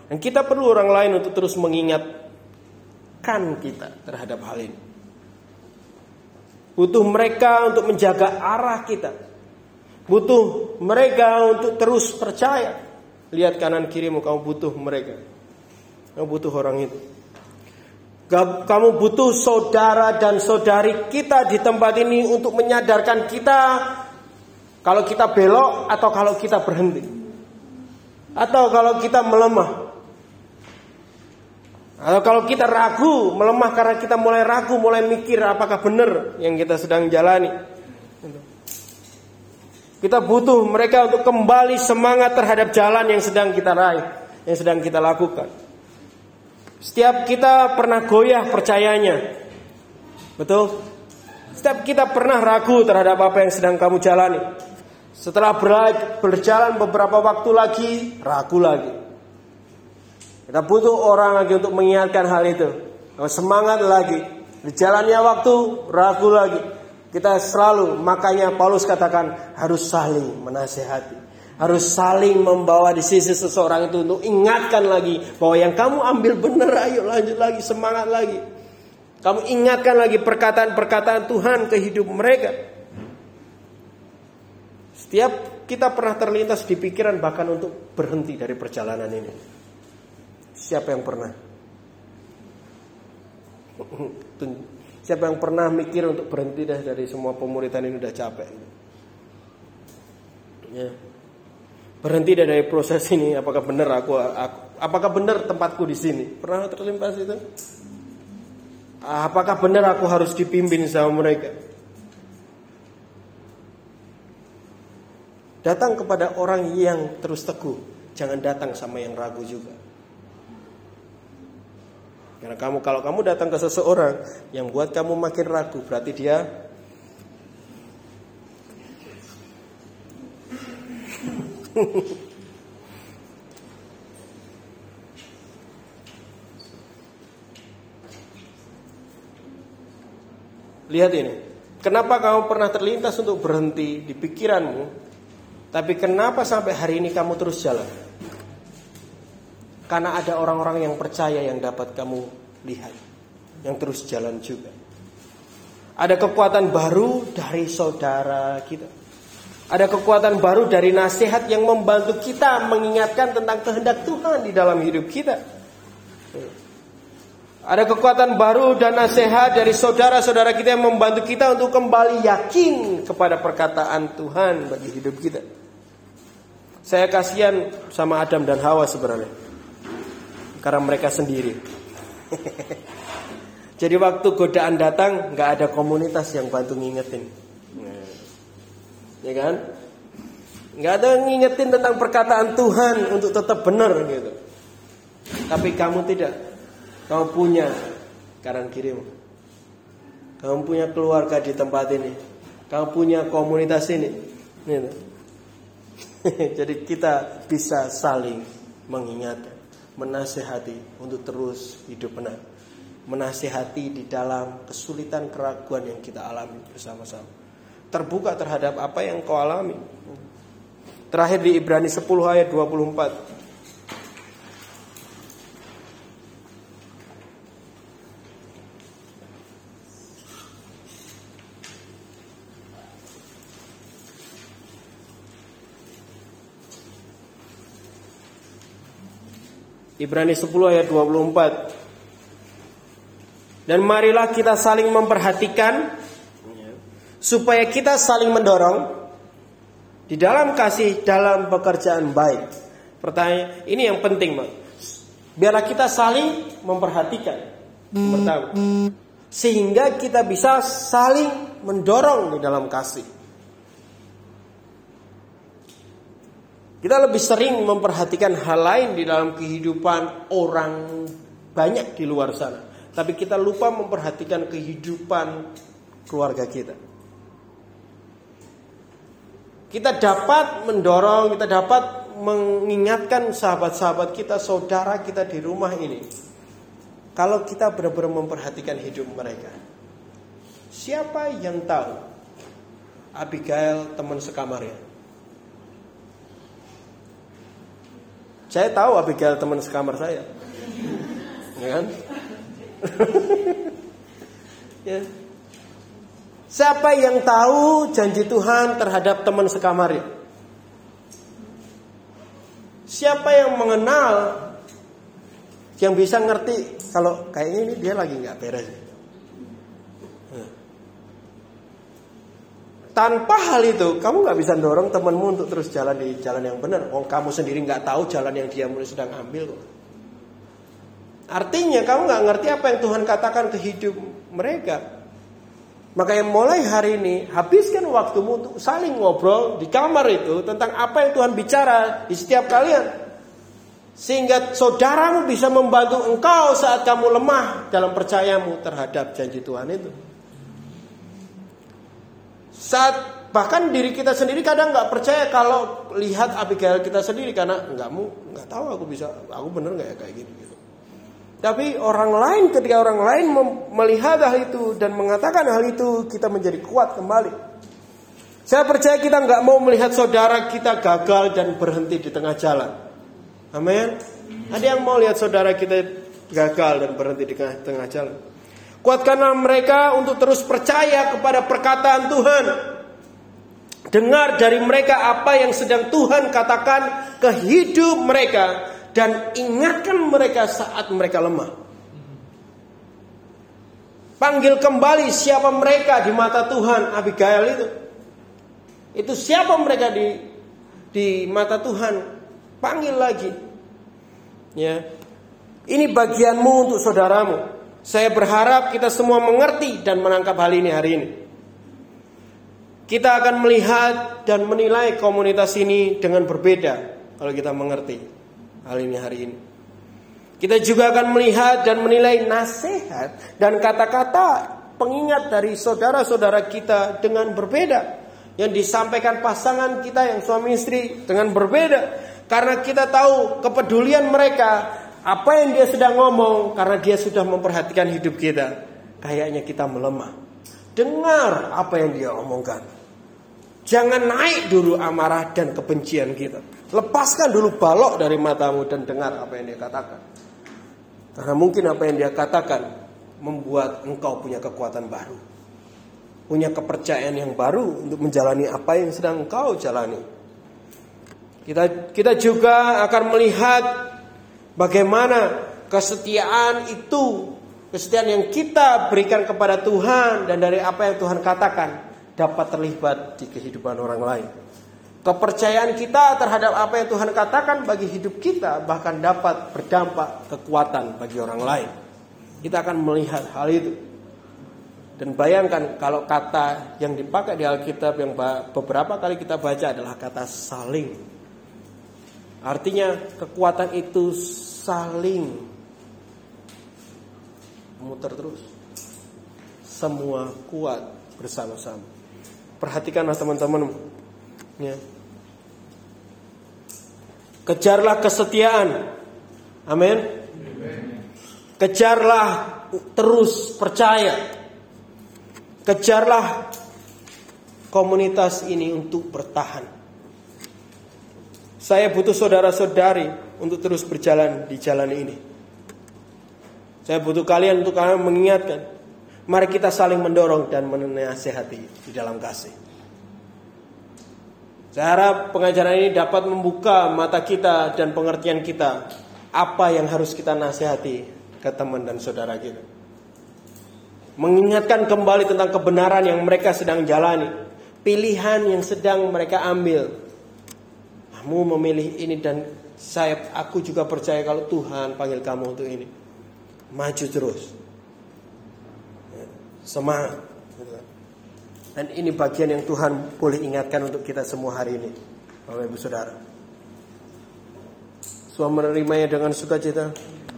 Speaker 1: Dan kita perlu orang lain untuk terus mengingatkan kita terhadap hal ini. Butuh mereka untuk menjaga arah kita Butuh mereka untuk terus percaya. Lihat kanan kirimu, kamu butuh mereka. Kamu butuh orang itu. Kamu butuh saudara dan saudari kita di tempat ini untuk menyadarkan kita kalau kita belok atau kalau kita berhenti. Atau kalau kita melemah. Atau kalau kita ragu, melemah karena kita mulai ragu, mulai mikir apakah benar yang kita sedang jalani. Kita butuh mereka untuk kembali semangat terhadap jalan yang sedang kita raih, yang sedang kita lakukan. Setiap kita pernah goyah percayanya. Betul? Setiap kita pernah ragu terhadap apa yang sedang kamu jalani. Setelah berjalan beberapa waktu lagi, ragu lagi. Kita butuh orang lagi untuk mengingatkan hal itu. Semangat lagi. Di jalannya waktu, ragu lagi. Kita selalu makanya Paulus katakan harus saling menasehati. Harus saling membawa di sisi seseorang itu untuk ingatkan lagi bahwa yang kamu ambil benar ayo lanjut lagi semangat lagi. Kamu ingatkan lagi perkataan-perkataan Tuhan ke hidup mereka. Setiap kita pernah terlintas di pikiran bahkan untuk berhenti dari perjalanan ini. Siapa yang pernah? Siapa yang pernah mikir untuk berhenti dah dari semua pemuritan ini udah capek. Ya. Berhenti dah dari proses ini. Apakah benar aku, aku apakah benar tempatku di sini? Pernah terlintas itu? Apakah benar aku harus dipimpin sama mereka? Datang kepada orang yang terus teguh, jangan datang sama yang ragu juga. Karena kamu kalau kamu datang ke seseorang yang buat kamu makin ragu, berarti dia Lihat ini. Kenapa kamu pernah terlintas untuk berhenti di pikiranmu? Tapi kenapa sampai hari ini kamu terus jalan? Karena ada orang-orang yang percaya yang dapat kamu lihat. Yang terus jalan juga. Ada kekuatan baru dari saudara kita. Ada kekuatan baru dari nasihat yang membantu kita mengingatkan tentang kehendak Tuhan di dalam hidup kita. Ada kekuatan baru dan nasihat dari saudara-saudara kita yang membantu kita untuk kembali yakin kepada perkataan Tuhan bagi hidup kita. Saya kasihan sama Adam dan Hawa sebenarnya karena mereka sendiri. Jadi waktu godaan datang nggak ada komunitas yang bantu ngingetin, ya kan? Nggak ada ngingetin tentang perkataan Tuhan untuk tetap benar gitu. Tapi kamu tidak, kamu punya kanan kirimu. Kamu punya keluarga di tempat ini. Kamu punya komunitas ini. Gitu. Jadi kita bisa saling mengingatkan, menasehati untuk terus hidup benar. Menasehati di dalam kesulitan keraguan yang kita alami bersama-sama. Terbuka terhadap apa yang kau alami. Terakhir di Ibrani 10 ayat 24. Ibrani 10 ayat 24. Dan marilah kita saling memperhatikan supaya kita saling mendorong di dalam kasih dalam pekerjaan baik. Pertanyaan ini yang penting, Mak. Biarlah kita saling memperhatikan. Pertama, sehingga kita bisa saling mendorong di dalam kasih. Kita lebih sering memperhatikan hal lain di dalam kehidupan orang banyak di luar sana. Tapi kita lupa memperhatikan kehidupan keluarga kita. Kita dapat mendorong, kita dapat mengingatkan sahabat-sahabat kita, saudara kita di rumah ini. Kalau kita benar-benar memperhatikan hidup mereka. Siapa yang tahu Abigail teman sekamarnya? Saya tahu Abigail teman sekamar saya. Ya kan? ya. Siapa yang tahu janji Tuhan terhadap teman sekamarnya? Siapa yang mengenal yang bisa ngerti kalau kayaknya ini dia lagi nggak beres? Tanpa hal itu, kamu nggak bisa dorong temanmu untuk terus jalan di jalan yang benar. Oh, kamu sendiri nggak tahu jalan yang dia mulai sedang ambil. Artinya kamu nggak ngerti apa yang Tuhan katakan ke hidup mereka. Maka yang mulai hari ini habiskan waktumu untuk saling ngobrol di kamar itu tentang apa yang Tuhan bicara di setiap kalian. Sehingga saudaramu bisa membantu engkau saat kamu lemah dalam percayamu terhadap janji Tuhan itu. Saat bahkan diri kita sendiri kadang nggak percaya kalau lihat Abigail kita sendiri karena nggak mau nggak tahu aku bisa aku bener nggak ya kayak gini gitu. Tapi orang lain ketika orang lain melihat hal itu dan mengatakan hal itu kita menjadi kuat kembali. Saya percaya kita nggak mau melihat saudara kita gagal dan berhenti di tengah jalan. Amin. Ada yang mau lihat saudara kita gagal dan berhenti di tengah jalan. Kuatkanlah mereka untuk terus percaya kepada perkataan Tuhan. Dengar dari mereka apa yang sedang Tuhan katakan ke hidup mereka dan ingatkan mereka saat mereka lemah. Panggil kembali siapa mereka di mata Tuhan Abigail itu. Itu siapa mereka di di mata Tuhan. Panggil lagi. Ya. Ini bagianmu untuk saudaramu. Saya berharap kita semua mengerti dan menangkap hal ini hari ini. Kita akan melihat dan menilai komunitas ini dengan berbeda kalau kita mengerti hal ini hari ini. Kita juga akan melihat dan menilai nasihat dan kata-kata pengingat dari saudara-saudara kita dengan berbeda. Yang disampaikan pasangan kita yang suami istri dengan berbeda. Karena kita tahu kepedulian mereka apa yang dia sedang ngomong karena dia sudah memperhatikan hidup kita. Kayaknya kita melemah. Dengar apa yang dia omongkan. Jangan naik dulu amarah dan kebencian kita. Lepaskan dulu balok dari matamu dan dengar apa yang dia katakan. Karena mungkin apa yang dia katakan membuat engkau punya kekuatan baru. Punya kepercayaan yang baru untuk menjalani apa yang sedang engkau jalani. Kita kita juga akan melihat Bagaimana kesetiaan itu, kesetiaan yang kita berikan kepada Tuhan dan dari apa yang Tuhan katakan dapat terlibat di kehidupan orang lain. Kepercayaan kita terhadap apa yang Tuhan katakan bagi hidup kita bahkan dapat berdampak kekuatan bagi orang lain. Kita akan melihat hal itu. Dan bayangkan kalau kata yang dipakai di Alkitab yang beberapa kali kita baca adalah kata saling. Artinya kekuatan itu saling muter terus. semua kuat bersama-sama. Perhatikanlah teman-teman. Ya. Kejarlah kesetiaan. Amin. Kejarlah terus percaya. Kejarlah komunitas ini untuk bertahan. Saya butuh saudara-saudari untuk terus berjalan di jalan ini. Saya butuh kalian untuk kalian mengingatkan. Mari kita saling mendorong dan menasehati di dalam kasih. Saya harap pengajaran ini dapat membuka mata kita dan pengertian kita apa yang harus kita nasihati ke teman dan saudara kita. Mengingatkan kembali tentang kebenaran yang mereka sedang jalani, pilihan yang sedang mereka ambil. Kamu memilih ini dan saya aku juga percaya kalau Tuhan panggil kamu untuk ini. Maju terus. Semangat. Dan ini bagian yang Tuhan boleh ingatkan untuk kita semua hari ini. Bapak Ibu Saudara. Semua menerimanya dengan sukacita.